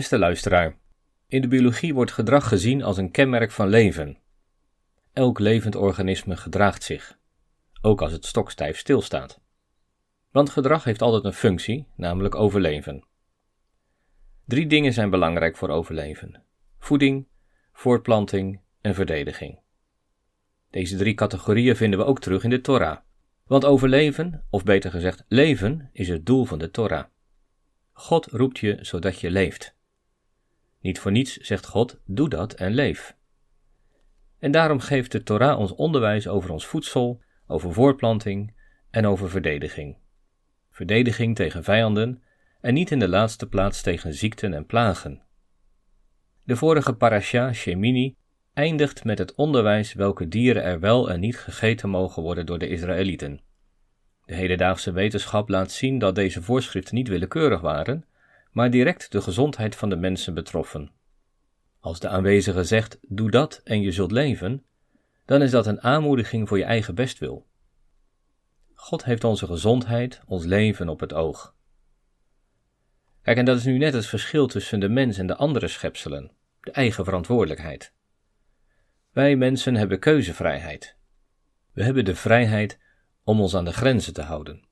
Beste luisteraar, in de biologie wordt gedrag gezien als een kenmerk van leven. Elk levend organisme gedraagt zich, ook als het stokstijf stilstaat. Want gedrag heeft altijd een functie, namelijk overleven. Drie dingen zijn belangrijk voor overleven: voeding, voortplanting en verdediging. Deze drie categorieën vinden we ook terug in de Torah. Want overleven, of beter gezegd leven, is het doel van de Torah. God roept je zodat je leeft. Niet voor niets zegt God: doe dat en leef. En daarom geeft de Torah ons onderwijs over ons voedsel, over voortplanting en over verdediging. Verdediging tegen vijanden en niet in de laatste plaats tegen ziekten en plagen. De vorige parasha, Shemini, eindigt met het onderwijs welke dieren er wel en niet gegeten mogen worden door de Israëlieten. De hedendaagse wetenschap laat zien dat deze voorschriften niet willekeurig waren, maar direct de gezondheid van de mensen betroffen. Als de aanwezige zegt: Doe dat en je zult leven, dan is dat een aanmoediging voor je eigen bestwil. God heeft onze gezondheid, ons leven op het oog. Kijk, en dat is nu net het verschil tussen de mens en de andere schepselen, de eigen verantwoordelijkheid. Wij mensen hebben keuzevrijheid. We hebben de vrijheid om ons aan de grenzen te houden.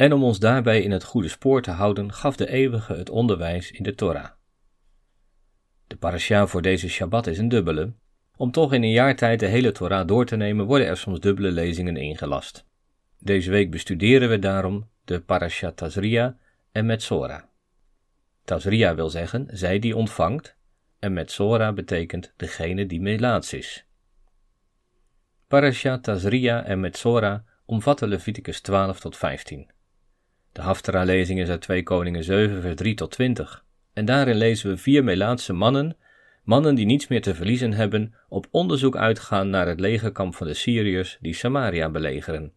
En om ons daarbij in het goede spoor te houden, gaf de Eeuwige het onderwijs in de Torah. De parasha voor deze Shabbat is een dubbele. Om toch in een jaar tijd de hele Torah door te nemen, worden er soms dubbele lezingen ingelast. Deze week bestuderen we daarom de parasha Tazria en Metzora. Tazria wil zeggen zij die ontvangt, en Metzora betekent degene die melaats is. Parasha Tazria en Metzora omvatten Leviticus 12 tot 15. De Haftara-lezing is uit 2 Koningen 7, vers 3 tot 20. En daarin lezen we vier Melaatse mannen, mannen die niets meer te verliezen hebben, op onderzoek uitgaan naar het legerkamp van de Syriërs die Samaria belegeren.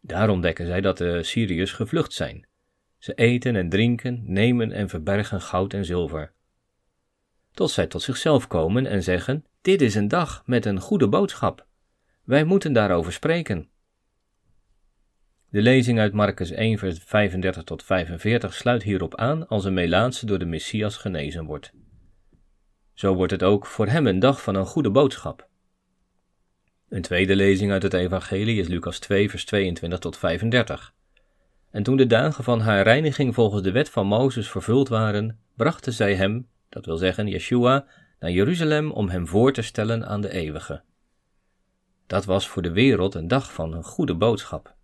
Daar ontdekken zij dat de Syriërs gevlucht zijn. Ze eten en drinken, nemen en verbergen goud en zilver. Tot zij tot zichzelf komen en zeggen: Dit is een dag met een goede boodschap. Wij moeten daarover spreken. De lezing uit Marcus 1, vers 35 tot 45 sluit hierop aan als een Melaatse door de Messias genezen wordt. Zo wordt het ook voor hem een dag van een goede boodschap. Een tweede lezing uit het Evangelie is Lucas 2, vers 22 tot 35. En toen de dagen van haar reiniging volgens de wet van Mozes vervuld waren, brachten zij hem, dat wil zeggen Yeshua, naar Jeruzalem om hem voor te stellen aan de eeuwige. Dat was voor de wereld een dag van een goede boodschap.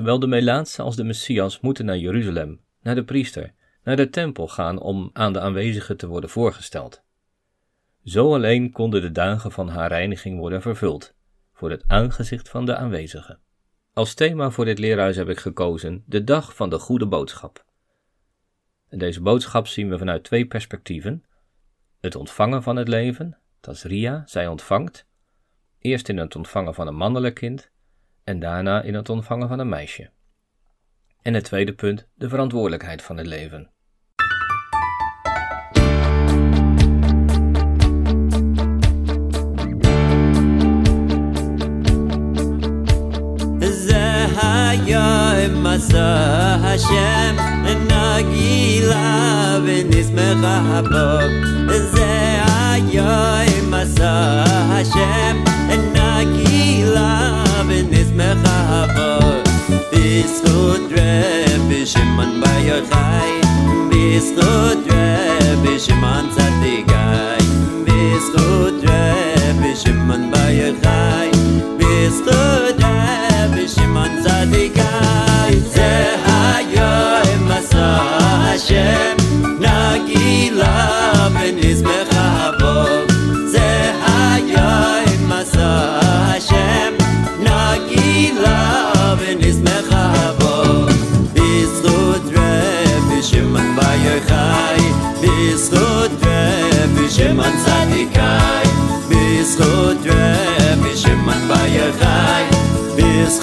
Zowel de Melaatse als de Messias moeten naar Jeruzalem, naar de priester, naar de tempel gaan om aan de aanwezigen te worden voorgesteld. Zo alleen konden de dagen van haar reiniging worden vervuld, voor het aangezicht van de aanwezigen. Als thema voor dit leerhuis heb ik gekozen de dag van de goede boodschap. En deze boodschap zien we vanuit twee perspectieven. Het ontvangen van het leven, Tasria, zij ontvangt, eerst in het ontvangen van een mannelijk kind en daarna in het ontvangen van een meisje. En het tweede punt, de verantwoordelijkheid van het leven. מסע השם נגילה ונשמחה בו זה היום מסע השם נגילה ונשמחה בו בזכות רבי שמעון בר יוחאי בזכות רבי שמעון צדיקאי בזכות רבי שמעון בר יוחאי בזכות רבי khay bis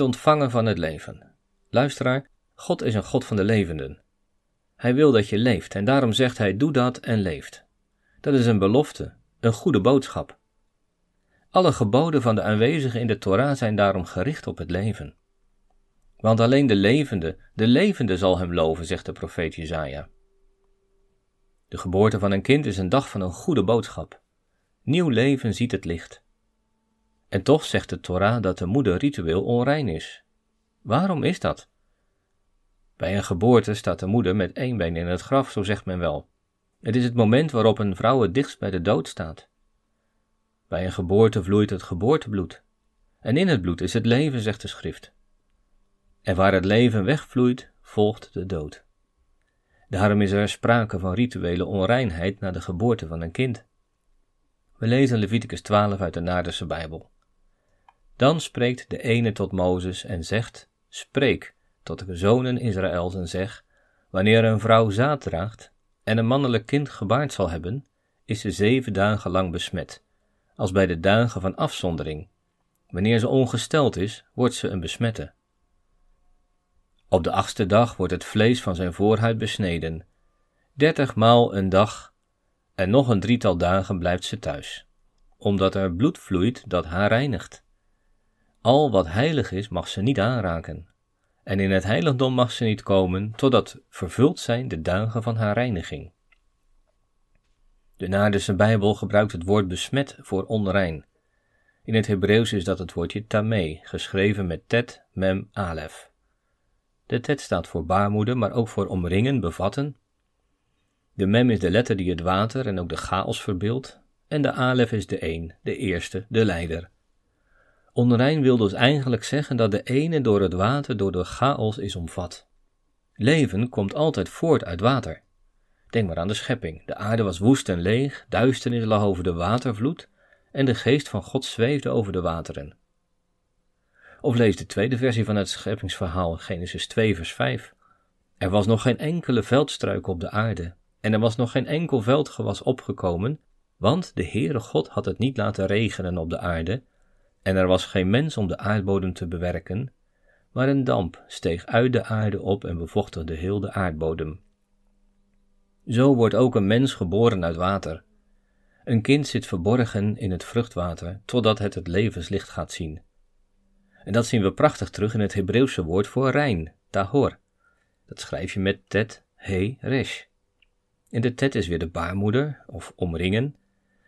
Het ontvangen van het leven. Luisteraar, God is een God van de levenden. Hij wil dat je leeft en daarom zegt hij: doe dat en leeft. Dat is een belofte, een goede boodschap. Alle geboden van de aanwezigen in de Torah zijn daarom gericht op het leven. Want alleen de levende, de levende zal hem loven, zegt de profeet Jezaja. De geboorte van een kind is een dag van een goede boodschap. Nieuw leven ziet het licht. En toch zegt de Torah dat de moeder ritueel onrein is. Waarom is dat? Bij een geboorte staat de moeder met één been in het graf, zo zegt men wel. Het is het moment waarop een vrouw het dichtst bij de dood staat. Bij een geboorte vloeit het geboortebloed. En in het bloed is het leven, zegt de schrift. En waar het leven wegvloeit, volgt de dood. Daarom is er sprake van rituele onreinheid na de geboorte van een kind. We lezen Leviticus 12 uit de Naardense Bijbel. Dan spreekt de ene tot Mozes en zegt: Spreek tot de zonen Israëls en zeg: Wanneer een vrouw zaad draagt en een mannelijk kind gebaard zal hebben, is ze zeven dagen lang besmet, als bij de dagen van afzondering. Wanneer ze ongesteld is, wordt ze een besmette. Op de achtste dag wordt het vlees van zijn voorhuid besneden, dertig maal een dag, en nog een drietal dagen blijft ze thuis, omdat er bloed vloeit dat haar reinigt. Al wat heilig is, mag ze niet aanraken, en in het heiligdom mag ze niet komen, totdat vervuld zijn de dagen van haar reiniging. De Naardense Bijbel gebruikt het woord besmet voor onrein. In het Hebreeuws is dat het woordje tameh, geschreven met tet, mem, alef. De tet staat voor baarmoeder, maar ook voor omringen, bevatten. De mem is de letter die het water en ook de chaos verbeeldt, en de alef is de een, de eerste, de leider. Onrein wil dus eigenlijk zeggen dat de ene door het water door de chaos is omvat. Leven komt altijd voort uit water. Denk maar aan de schepping. De aarde was woest en leeg, duisternis lag over de watervloed en de geest van God zweefde over de wateren. Of lees de tweede versie van het scheppingsverhaal, Genesis 2, vers 5. Er was nog geen enkele veldstruik op de aarde, en er was nog geen enkel veldgewas opgekomen, want de Heere God had het niet laten regenen op de aarde, en er was geen mens om de aardbodem te bewerken, maar een damp steeg uit de aarde op en bevochtigde heel de aardbodem. Zo wordt ook een mens geboren uit water. Een kind zit verborgen in het vruchtwater, totdat het het levenslicht gaat zien. En dat zien we prachtig terug in het Hebreeuwse woord voor rein, tahor. Dat schrijf je met tet, he, resh. En de tet is weer de baarmoeder, of omringen.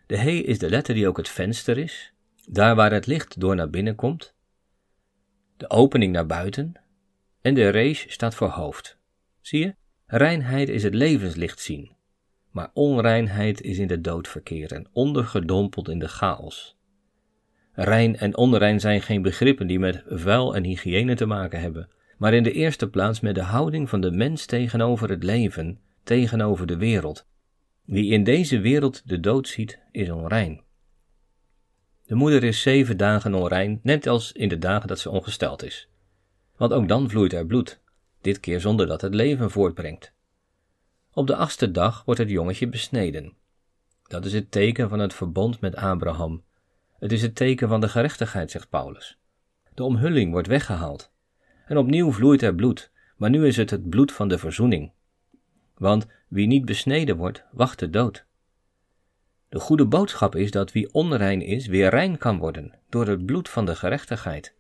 De he is de letter die ook het venster is, daar waar het licht door naar binnen komt, de opening naar buiten, en de rees staat voor hoofd. Zie je? Reinheid is het levenslicht zien, maar onreinheid is in de dood verkeren, ondergedompeld in de chaos. Rein en onrein zijn geen begrippen die met vuil en hygiëne te maken hebben, maar in de eerste plaats met de houding van de mens tegenover het leven, tegenover de wereld. Wie in deze wereld de dood ziet, is onrein. De moeder is zeven dagen onrein, net als in de dagen dat ze ongesteld is. Want ook dan vloeit er bloed. dit keer zonder dat het leven voortbrengt. Op de achtste dag wordt het jongetje besneden. Dat is het teken van het verbond met Abraham. Het is het teken van de gerechtigheid, zegt Paulus. De omhulling wordt weggehaald. En opnieuw vloeit er bloed, maar nu is het het bloed van de verzoening. Want wie niet besneden wordt, wacht de dood. De goede boodschap is dat wie onrein is, weer rein kan worden door het bloed van de gerechtigheid.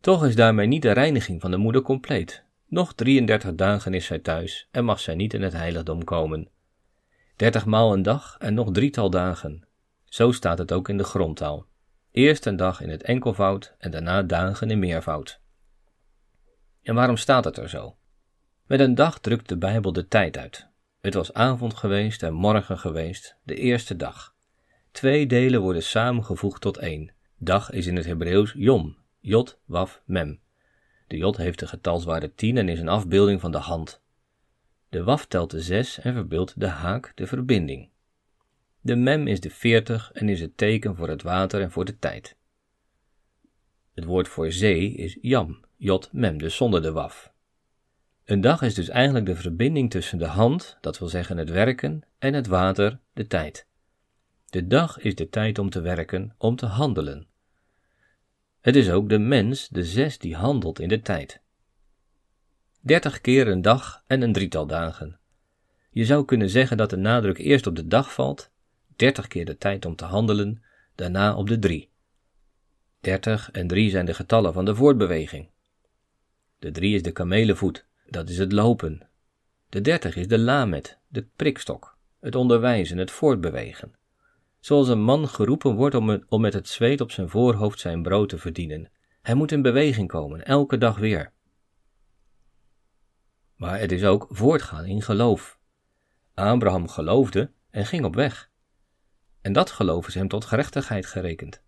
Toch is daarmee niet de reiniging van de moeder compleet. Nog 33 dagen is zij thuis en mag zij niet in het heiligdom komen. Dertig maal een dag en nog drietal dagen. Zo staat het ook in de grondtaal. Eerst een dag in het enkelvoud en daarna dagen in meervoud. En waarom staat het er zo? Met een dag drukt de Bijbel de tijd uit. Het was avond geweest en morgen geweest, de eerste dag. Twee delen worden samengevoegd tot één. Dag is in het Hebreeuws yom, jot, waf, mem. De jot heeft de getalswaarde 10 en is een afbeelding van de hand. De waf telt de 6 en verbeeldt de haak, de verbinding. De mem is de 40 en is het teken voor het water en voor de tijd. Het woord voor zee is jam, jot, mem, dus zonder de waf. Een dag is dus eigenlijk de verbinding tussen de hand, dat wil zeggen het werken, en het water, de tijd. De dag is de tijd om te werken, om te handelen. Het is ook de mens, de zes, die handelt in de tijd. Dertig keer een dag en een drietal dagen. Je zou kunnen zeggen dat de nadruk eerst op de dag valt, dertig keer de tijd om te handelen, daarna op de drie. Dertig en drie zijn de getallen van de voortbeweging. De drie is de kamelenvoet, dat is het lopen. De dertig is de lamet, de prikstok, het onderwijzen, het voortbewegen. Zoals een man geroepen wordt om, om met het zweet op zijn voorhoofd zijn brood te verdienen. Hij moet in beweging komen, elke dag weer. Maar het is ook voortgaan in geloof. Abraham geloofde en ging op weg. En dat geloof is hem tot gerechtigheid gerekend.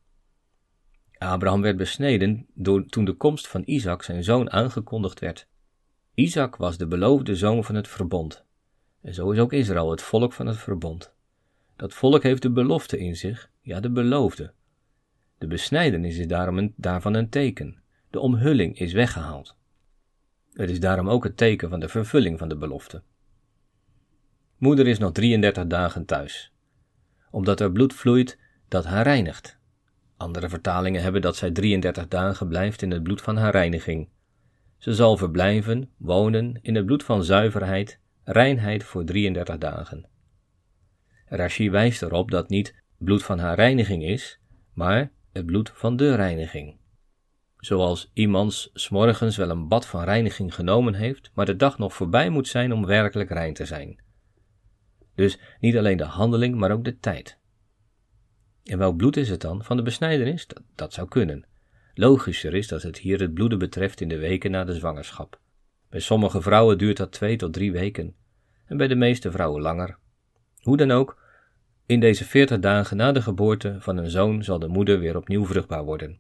Abraham werd besneden door, toen de komst van Isaac zijn zoon aangekondigd werd. Isaac was de beloofde zoon van het verbond. En zo is ook Israël het volk van het verbond. Dat volk heeft de belofte in zich, ja de beloofde. De besnijdenis is daarom een, daarvan een teken. De omhulling is weggehaald. Het is daarom ook het teken van de vervulling van de belofte. Moeder is nog 33 dagen thuis, omdat er bloed vloeit dat haar reinigt. Andere vertalingen hebben dat zij 33 dagen blijft in het bloed van haar reiniging. Ze zal verblijven, wonen in het bloed van zuiverheid, reinheid voor 33 dagen. Rashi wijst erop dat niet bloed van haar reiniging is, maar het bloed van de reiniging. Zoals iemands s'morgens wel een bad van reiniging genomen heeft, maar de dag nog voorbij moet zijn om werkelijk rein te zijn. Dus niet alleen de handeling, maar ook de tijd. En welk bloed is het dan van de besnijdenis? Dat zou kunnen. Logischer is dat het hier het bloeden betreft in de weken na de zwangerschap. Bij sommige vrouwen duurt dat twee tot drie weken, en bij de meeste vrouwen langer. Hoe dan ook, in deze veertig dagen na de geboorte van een zoon zal de moeder weer opnieuw vruchtbaar worden.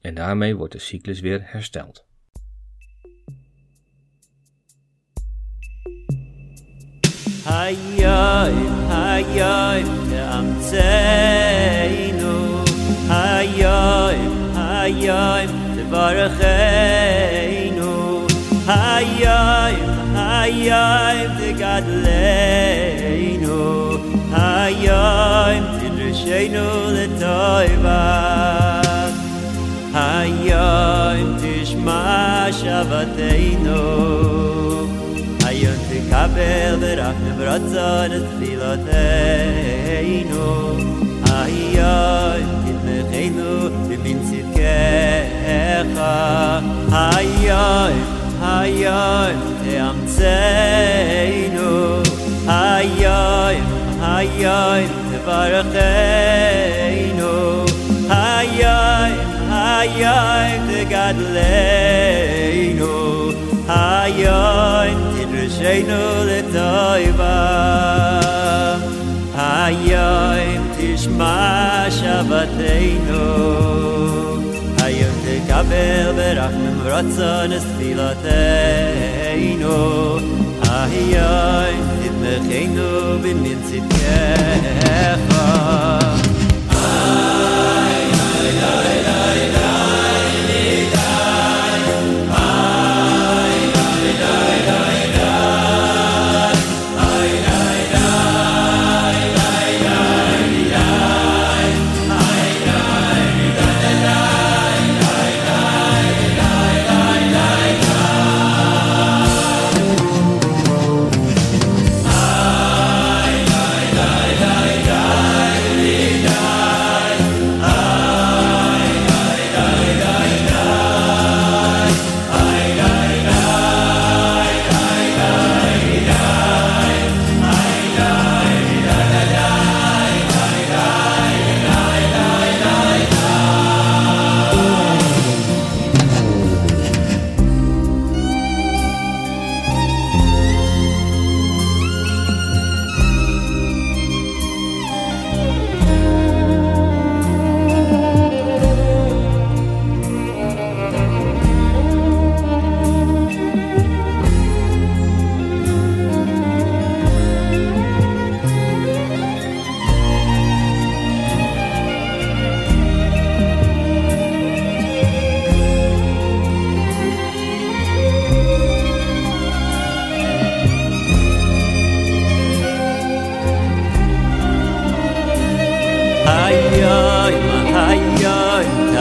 En daarmee wordt de cyclus weer hersteld. hayay, te'amtzeinu Hayay, hayay, tevarecheinu Hayay, hayay, tegadleinu Hayay, tidrishenu letoiva Hayay, tishma shavateinu Hayom תקבל ברחם ברצון את תפילותינו היום תתמכנו במין צדקך היום היום תאמצנו היום היום תברכנו היום היום תגדלנו היום תדרשנו לטויבה היום masha היום תקבל aynde רצון der afmrotsn es vila te ino איי איי איי איי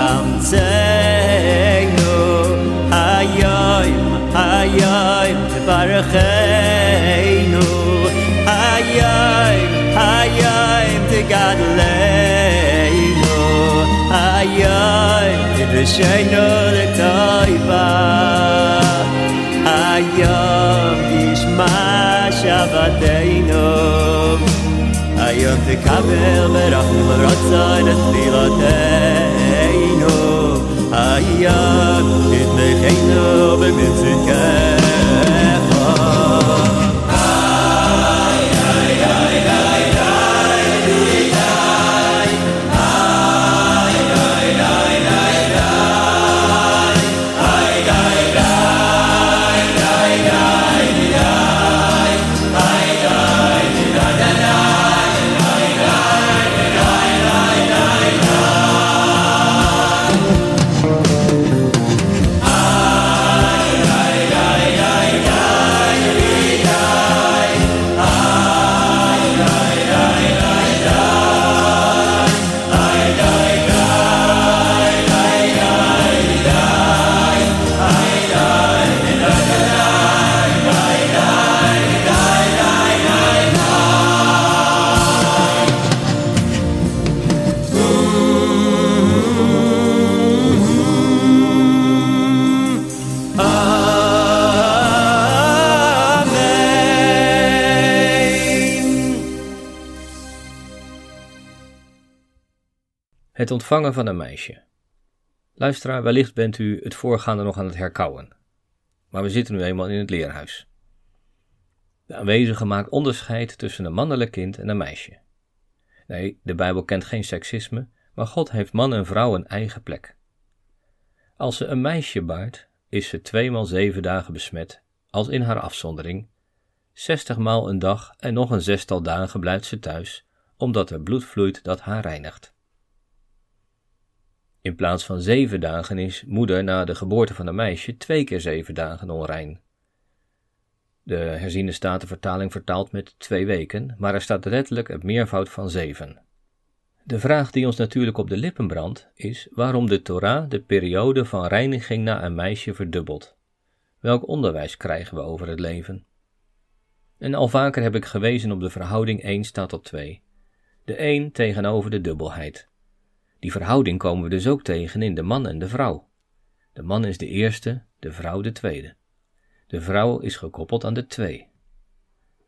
באמצנו היום, היום תברכנו היום, היום תגדלנו היום תדרשנו לטויבה היום תשמע שבתנו Ayot kaver le rakh le a tilote ayot ayot it Het ontvangen van een meisje. Luisteraar, wellicht bent u het voorgaande nog aan het herkauwen. Maar we zitten nu eenmaal in het leerhuis. De aanwezige maakt onderscheid tussen een mannelijk kind en een meisje. Nee, de Bijbel kent geen seksisme, maar God heeft man en vrouw een eigen plek. Als ze een meisje baart, is ze tweemaal zeven dagen besmet, als in haar afzondering. Zestigmaal een dag en nog een zestal dagen blijft ze thuis, omdat er bloed vloeit dat haar reinigt. In plaats van zeven dagen is moeder na de geboorte van een meisje twee keer zeven dagen onrein. De herziende statenvertaling vertaalt met twee weken, maar er staat letterlijk het meervoud van zeven. De vraag die ons natuurlijk op de lippen brandt, is waarom de Torah de periode van reiniging na een meisje verdubbelt. Welk onderwijs krijgen we over het leven? En al vaker heb ik gewezen op de verhouding 1 staat tot 2. De 1 tegenover de dubbelheid. Die verhouding komen we dus ook tegen in de man en de vrouw. De man is de eerste, de vrouw de tweede. De vrouw is gekoppeld aan de twee.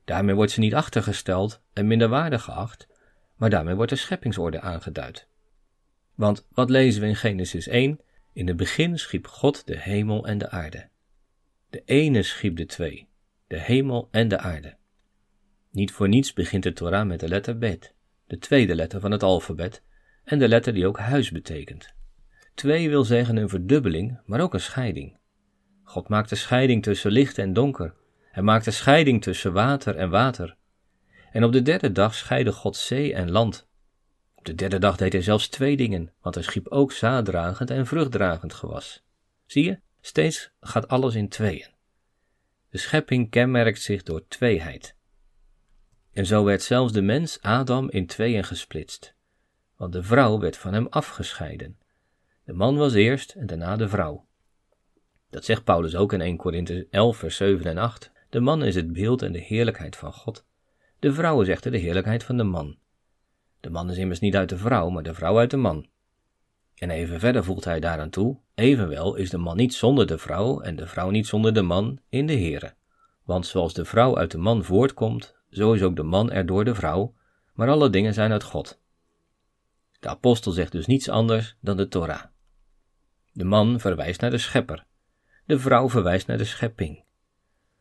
Daarmee wordt ze niet achtergesteld en minderwaardig geacht, maar daarmee wordt de scheppingsorde aangeduid. Want wat lezen we in Genesis 1? In het begin schiep God de hemel en de aarde. De ene schiep de twee, de hemel en de aarde. Niet voor niets begint de Torah met de letter Bet, de tweede letter van het alfabet, en de letter die ook huis betekent. Twee wil zeggen een verdubbeling, maar ook een scheiding. God maakt een scheiding tussen licht en donker. Hij maakt een scheiding tussen water en water. En op de derde dag scheidde God zee en land. Op de derde dag deed hij zelfs twee dingen, want hij schiep ook zaaddragend en vruchtdragend gewas. Zie je, steeds gaat alles in tweeën. De schepping kenmerkt zich door tweeheid. En zo werd zelfs de mens Adam in tweeën gesplitst want de vrouw werd van hem afgescheiden. De man was eerst en daarna de vrouw. Dat zegt Paulus ook in 1 Korinthe 11, vers 7 en 8. De man is het beeld en de heerlijkheid van God. De vrouw is echter de heerlijkheid van de man. De man is immers niet uit de vrouw, maar de vrouw uit de man. En even verder voegt hij daaraan toe: evenwel is de man niet zonder de vrouw en de vrouw niet zonder de man in de Here. Want zoals de vrouw uit de man voortkomt, zo is ook de man er door de vrouw, maar alle dingen zijn uit God. De apostel zegt dus niets anders dan de Torah. De man verwijst naar de schepper, de vrouw verwijst naar de schepping.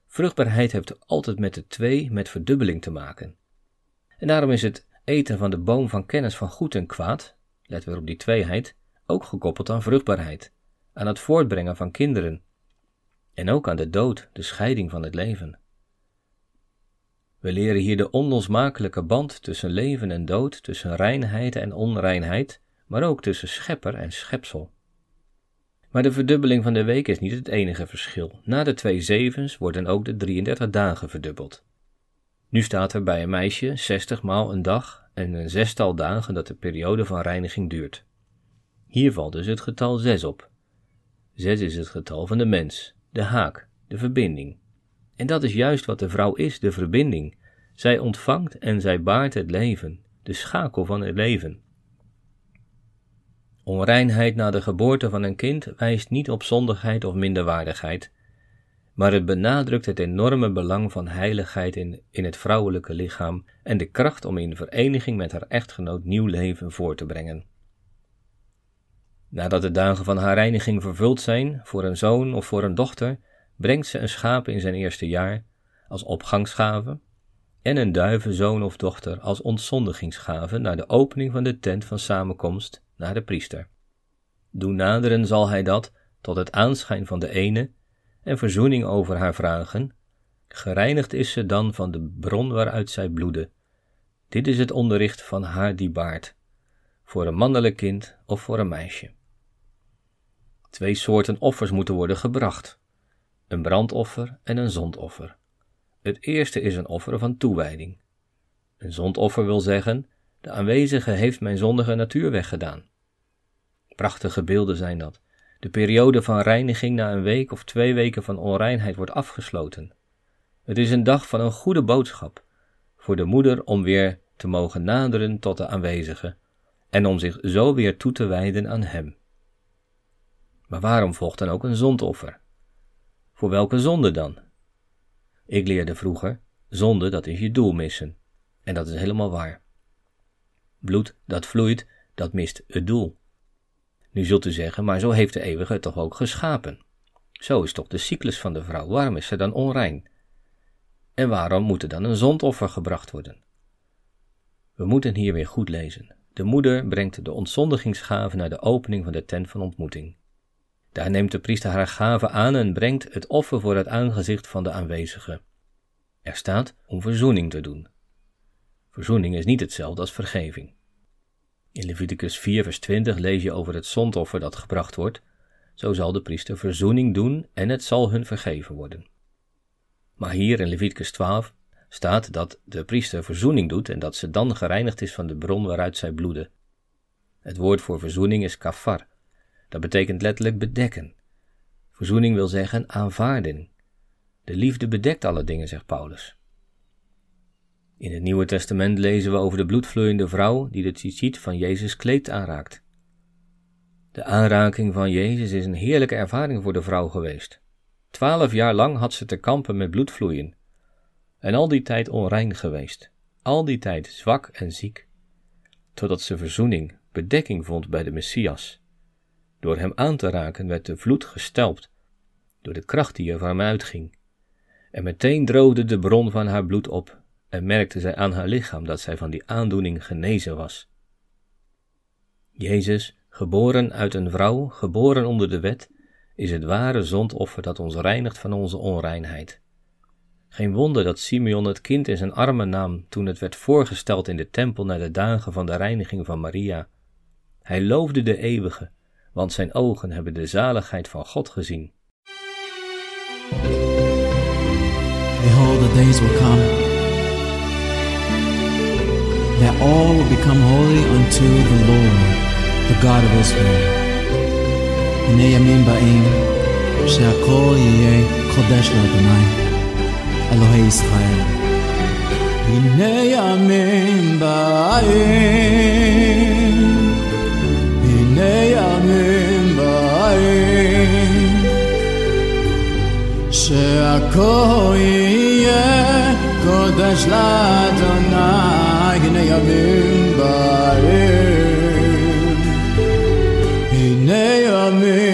Vruchtbaarheid heeft altijd met de twee, met verdubbeling te maken. En daarom is het eten van de boom van kennis van goed en kwaad, let weer op die tweeheid, ook gekoppeld aan vruchtbaarheid, aan het voortbrengen van kinderen en ook aan de dood, de scheiding van het leven. We leren hier de onlosmakelijke band tussen leven en dood, tussen reinheid en onreinheid, maar ook tussen schepper en schepsel. Maar de verdubbeling van de week is niet het enige verschil. Na de twee zevens worden ook de 33 dagen verdubbeld. Nu staat er bij een meisje 60 maal een dag en een zestal dagen dat de periode van reiniging duurt. Hier valt dus het getal 6 op. 6 is het getal van de mens, de haak, de verbinding. En dat is juist wat de vrouw is, de verbinding. Zij ontvangt en zij baart het leven, de schakel van het leven. Onreinheid na de geboorte van een kind wijst niet op zondigheid of minderwaardigheid, maar het benadrukt het enorme belang van heiligheid in, in het vrouwelijke lichaam en de kracht om in vereniging met haar echtgenoot nieuw leven voor te brengen. Nadat de dagen van haar reiniging vervuld zijn, voor een zoon of voor een dochter, brengt ze een schaap in zijn eerste jaar als opgangsgave en een duivenzoon of dochter als ontzondigingsgave naar de opening van de tent van samenkomst naar de priester. Doen naderen zal hij dat tot het aanschijn van de ene en verzoening over haar vragen. Gereinigd is ze dan van de bron waaruit zij bloedde. Dit is het onderricht van haar die baart, voor een mannelijk kind of voor een meisje. Twee soorten offers moeten worden gebracht: een brandoffer en een zondoffer. Het eerste is een offer van toewijding. Een zondoffer wil zeggen: de aanwezige heeft mijn zondige natuur weggedaan. Prachtige beelden zijn dat. De periode van reiniging na een week of twee weken van onreinheid wordt afgesloten. Het is een dag van een goede boodschap voor de moeder om weer te mogen naderen tot de aanwezige en om zich zo weer toe te wijden aan hem. Maar waarom volgt dan ook een zondoffer? Voor welke zonde dan? Ik leerde vroeger, zonde dat is je doel missen. En dat is helemaal waar. Bloed dat vloeit, dat mist het doel. Nu zult u zeggen, maar zo heeft de eeuwige het toch ook geschapen. Zo is toch de cyclus van de vrouw, waarom is ze dan onrein? En waarom moet er dan een zondoffer gebracht worden? We moeten hier weer goed lezen. De moeder brengt de ontzondigingsgave naar de opening van de tent van ontmoeting. Daar neemt de priester haar gave aan en brengt het offer voor het aangezicht van de aanwezige. Er staat om verzoening te doen. Verzoening is niet hetzelfde als vergeving. In Leviticus 4, vers 20 lees je over het zondoffer dat gebracht wordt. Zo zal de priester verzoening doen en het zal hun vergeven worden. Maar hier in Leviticus 12 staat dat de priester verzoening doet en dat ze dan gereinigd is van de bron waaruit zij bloeden. Het woord voor verzoening is kafar. Dat betekent letterlijk bedekken. Verzoening wil zeggen aanvaarding. De liefde bedekt alle dingen, zegt Paulus. In het Nieuwe Testament lezen we over de bloedvloeiende vrouw die de tzitzit van Jezus kleed aanraakt. De aanraking van Jezus is een heerlijke ervaring voor de vrouw geweest. Twaalf jaar lang had ze te kampen met bloedvloeien. En al die tijd onrein geweest. Al die tijd zwak en ziek. Totdat ze verzoening, bedekking vond bij de Messias. Door hem aan te raken werd de vloed gestelpt, door de kracht die er van hem uitging. En meteen droogde de bron van haar bloed op en merkte zij aan haar lichaam dat zij van die aandoening genezen was. Jezus, geboren uit een vrouw, geboren onder de wet, is het ware zondoffer dat ons reinigt van onze onreinheid. Geen wonder dat Simeon het kind in zijn armen nam toen het werd voorgesteld in de tempel naar de dagen van de reiniging van Maria. Hij loofde de eeuwige, want zijn ogen hebben de zaligheid van God gezien. Behold, the days will come that all will become holy unto the Lord, the God of Israel. הנה ימים באים שהכל יהיה קודש לאדוני, אלוהי ישראל. הנה ימים באים, הנה ימים באים, שהכל יהיה קודש לאדוני. הנה ימים באים, הנה ימים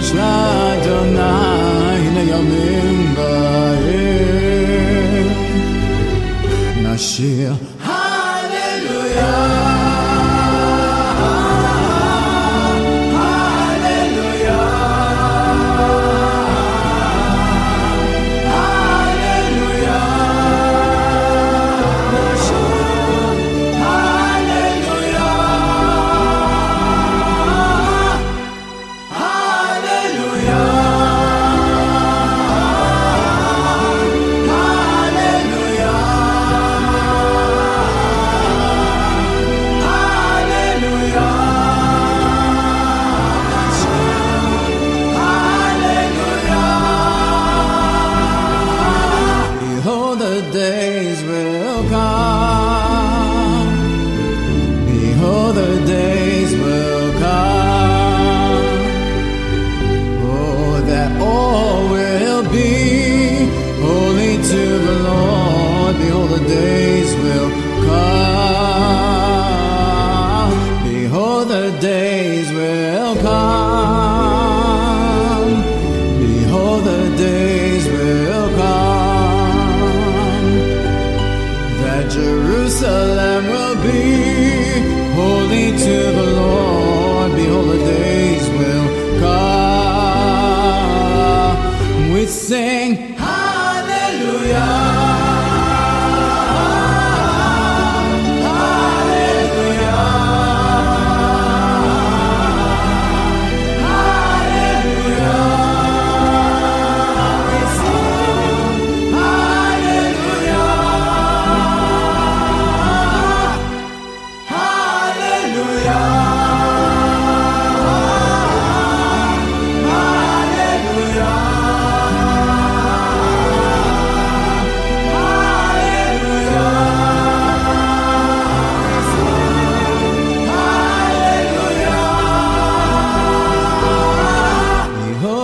judge Ladonai.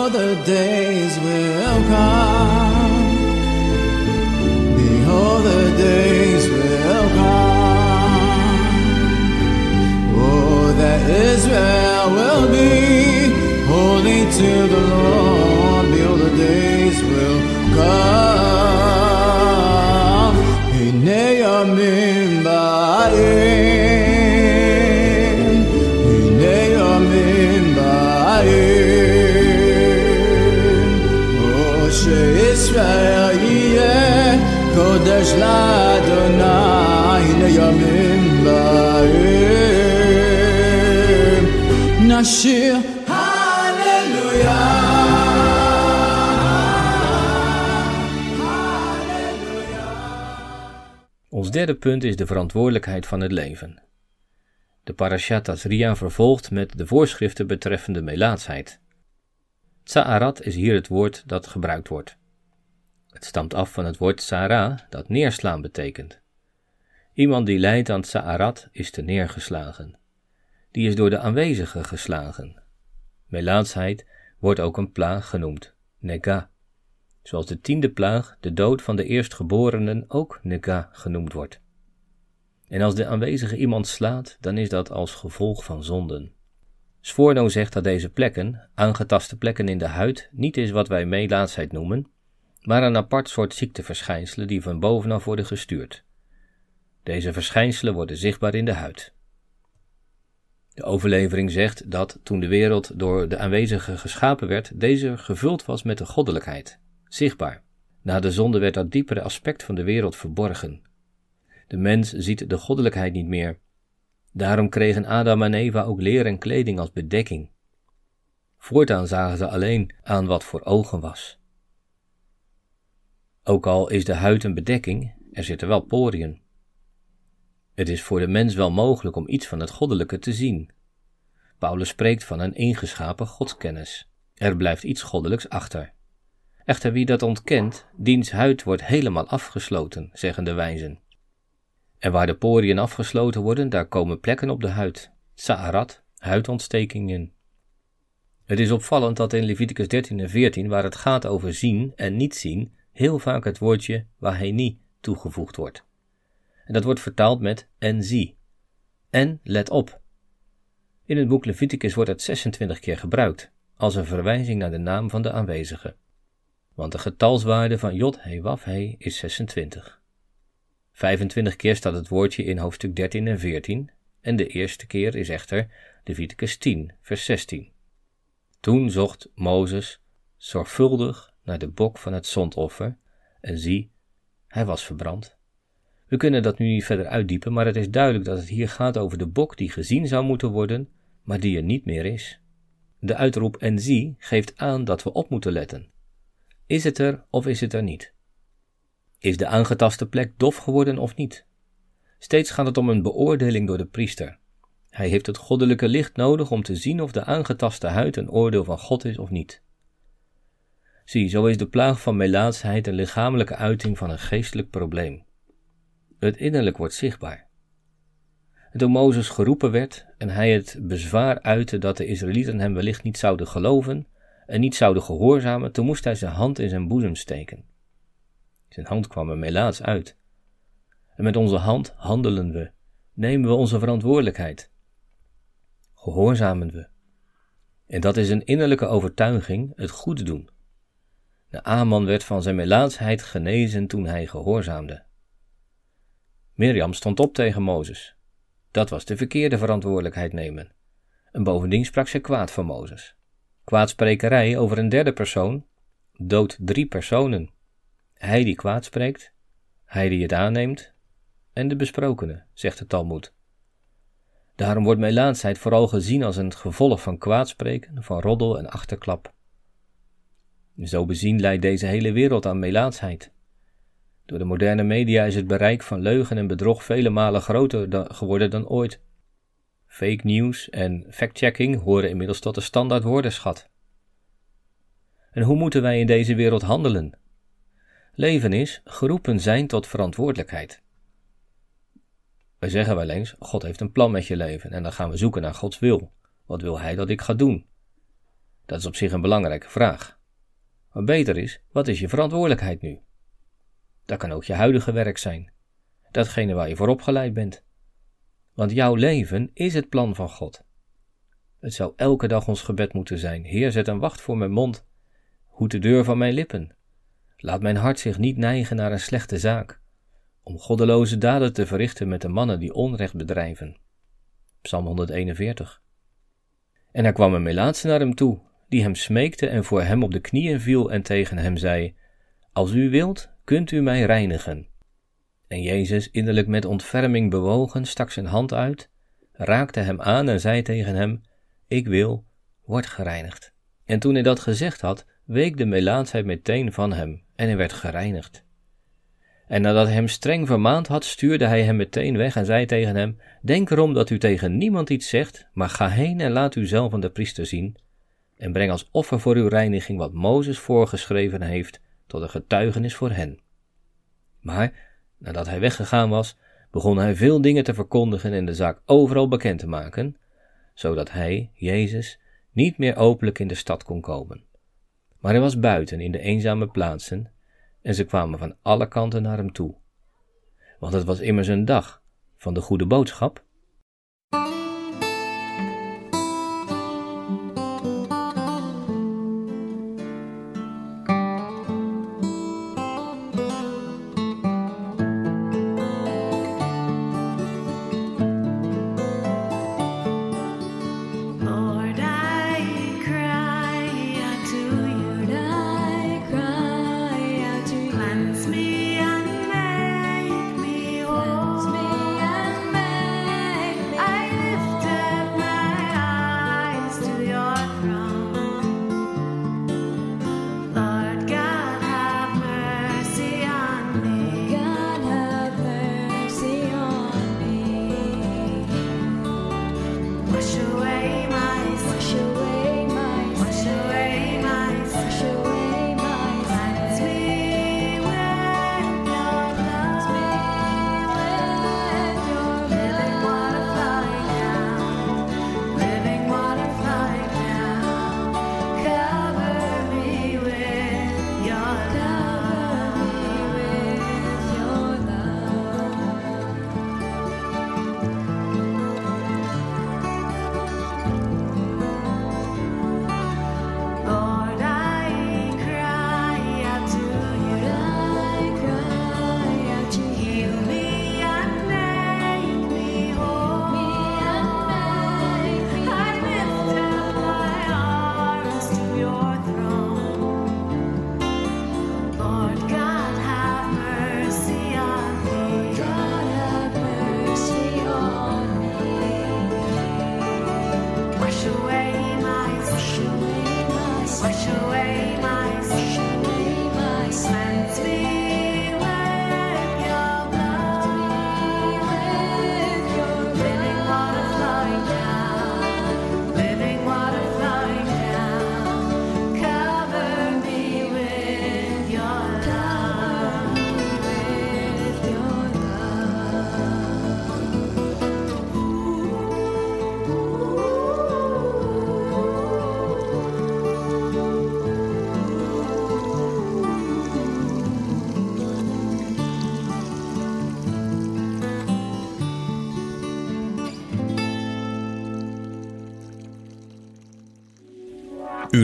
The days will come. Behold, the days will come. Oh, that Israel will be holy to the Lord. Behold, the days will come. Hine yamim ba'im. Kodesh la'Adonai. Hine yamim ba'im. Nashir Ons derde punt is de verantwoordelijkheid van het leven. De parashat Tazria vervolgt met de voorschriften betreffende melaatsheid. Tsa'arat is hier het woord dat gebruikt wordt. Het stamt af van het woord tsara, dat neerslaan betekent. Iemand die lijdt aan tsa'arat is te neergeslagen. Die is door de aanwezigen geslagen. Melaatsheid wordt ook een plaag genoemd, nega. Zoals de tiende plaag, de dood van de eerstgeborenen, ook nega genoemd wordt. En als de aanwezige iemand slaat, dan is dat als gevolg van zonden. Sforno zegt dat deze plekken, aangetaste plekken in de huid, niet is wat wij melaatsheid noemen, maar een apart soort ziekteverschijnselen die van bovenaf worden gestuurd. Deze verschijnselen worden zichtbaar in de huid. De overlevering zegt dat toen de wereld door de aanwezigen geschapen werd, deze gevuld was met de goddelijkheid, zichtbaar. Na de zonde werd dat diepere aspect van de wereld verborgen. De mens ziet de goddelijkheid niet meer. Daarom kregen Adam en Eva ook leer en kleding als bedekking. Voortaan zagen ze alleen aan wat voor ogen was. Ook al is de huid een bedekking, er zitten wel poriën. Het is voor de mens wel mogelijk om iets van het goddelijke te zien. Paulus spreekt van een ingeschapen godskennis. Er blijft iets goddelijks achter. Echter wie dat ontkent, diens huid wordt helemaal afgesloten, zeggen de wijzen. En waar de poriën afgesloten worden, daar komen plekken op de huid, sa'arat, huidontstekingen. Het is opvallend dat in Leviticus 13 en 14, waar het gaat over zien en niet zien, heel vaak het woordje waheni toegevoegd wordt. En dat wordt vertaald met en zie. En let op. In het boek Leviticus wordt het 26 keer gebruikt, als een verwijzing naar de naam van de aanwezige. Want de getalswaarde van Jod He Waf He is 26. 25 keer staat het woordje in hoofdstuk 13 en 14, en de eerste keer is echter Leviticus 10, vers 16. Toen zocht Mozes zorgvuldig naar de bok van het zondoffer, en zie, hij was verbrand. We kunnen dat nu niet verder uitdiepen, maar het is duidelijk dat het hier gaat over de bok die gezien zou moeten worden, maar die er niet meer is. De uitroep en zie geeft aan dat we op moeten letten. Is het er of is het er niet? Is de aangetaste plek dof geworden of niet? Steeds gaat het om een beoordeling door de priester. Hij heeft het goddelijke licht nodig om te zien of de aangetaste huid een oordeel van God is of niet. Zie, zo is de plaag van melaatsheid een lichamelijke uiting van een geestelijk probleem. Het innerlijk wordt zichtbaar. En toen Mozes geroepen werd en hij het bezwaar uitte dat de Israëlieten hem wellicht niet zouden geloven en niet zouden gehoorzamen, toen moest hij zijn hand in zijn boezem steken. Zijn hand kwam er melaats uit. En met onze hand handelen we, nemen we onze verantwoordelijkheid. Gehoorzamen we. En dat is een innerlijke overtuiging, het goed doen. De Aman werd van zijn melaatsheid genezen toen hij gehoorzaamde. Mirjam stond op tegen Mozes. Dat was de verkeerde verantwoordelijkheid nemen. En bovendien sprak ze kwaad van Mozes. Kwaadsprekerij over een derde persoon doodt drie personen. Hij die kwaad spreekt, hij die het aanneemt en de besprokene, zegt de Talmud. Daarom wordt melaatsheid vooral gezien als een gevolg van kwaadspreken, van roddel en achterklap. Zo bezien leidt deze hele wereld aan melaatsheid. Door de moderne media is het bereik van leugen en bedrog vele malen groter geworden dan ooit. Fake news en fact-checking horen inmiddels tot de standaard woordenschat. En hoe moeten wij in deze wereld handelen? Leven is geroepen zijn tot verantwoordelijkheid. Wij zeggen wel eens: God heeft een plan met je leven en dan gaan we zoeken naar Gods wil. Wat wil Hij dat ik ga doen? Dat is op zich een belangrijke vraag. Beter is: wat is je verantwoordelijkheid nu? Dat kan ook je huidige werk zijn, datgene waar je voor opgeleid bent. Want jouw leven is het plan van God. Het zou elke dag ons gebed moeten zijn: Heer, zet een wacht voor mijn mond, hoed de deur van mijn lippen. Laat mijn hart zich niet neigen naar een slechte zaak, om goddeloze daden te verrichten met de mannen die onrecht bedrijven. Psalm 141. En er kwam een Melaatse naar hem toe, die hem smeekte en voor hem op de knieën viel en tegen hem zei: Als u wilt, kunt u mij reinigen. En Jezus, innerlijk met ontferming bewogen, stak zijn hand uit, raakte hem aan en zei tegen hem: Ik wil, word gereinigd. En toen hij dat gezegd had, week de melaatsheid meteen van hem en hij werd gereinigd. En nadat hij hem streng vermaand had, stuurde hij hem meteen weg en zei tegen hem: Denk erom dat u tegen niemand iets zegt, maar ga heen en laat u zelf aan de priester zien, en breng als offer voor uw reiniging wat Mozes voorgeschreven heeft, tot een getuigenis voor hen. Maar, nadat hij weggegaan was, begon hij veel dingen te verkondigen en de zaak overal bekend te maken, zodat hij, Jezus, niet meer openlijk in de stad kon komen. Maar hij was buiten in de eenzame plaatsen, en ze kwamen van alle kanten naar hem toe. Want het was immers een dag van de goede boodschap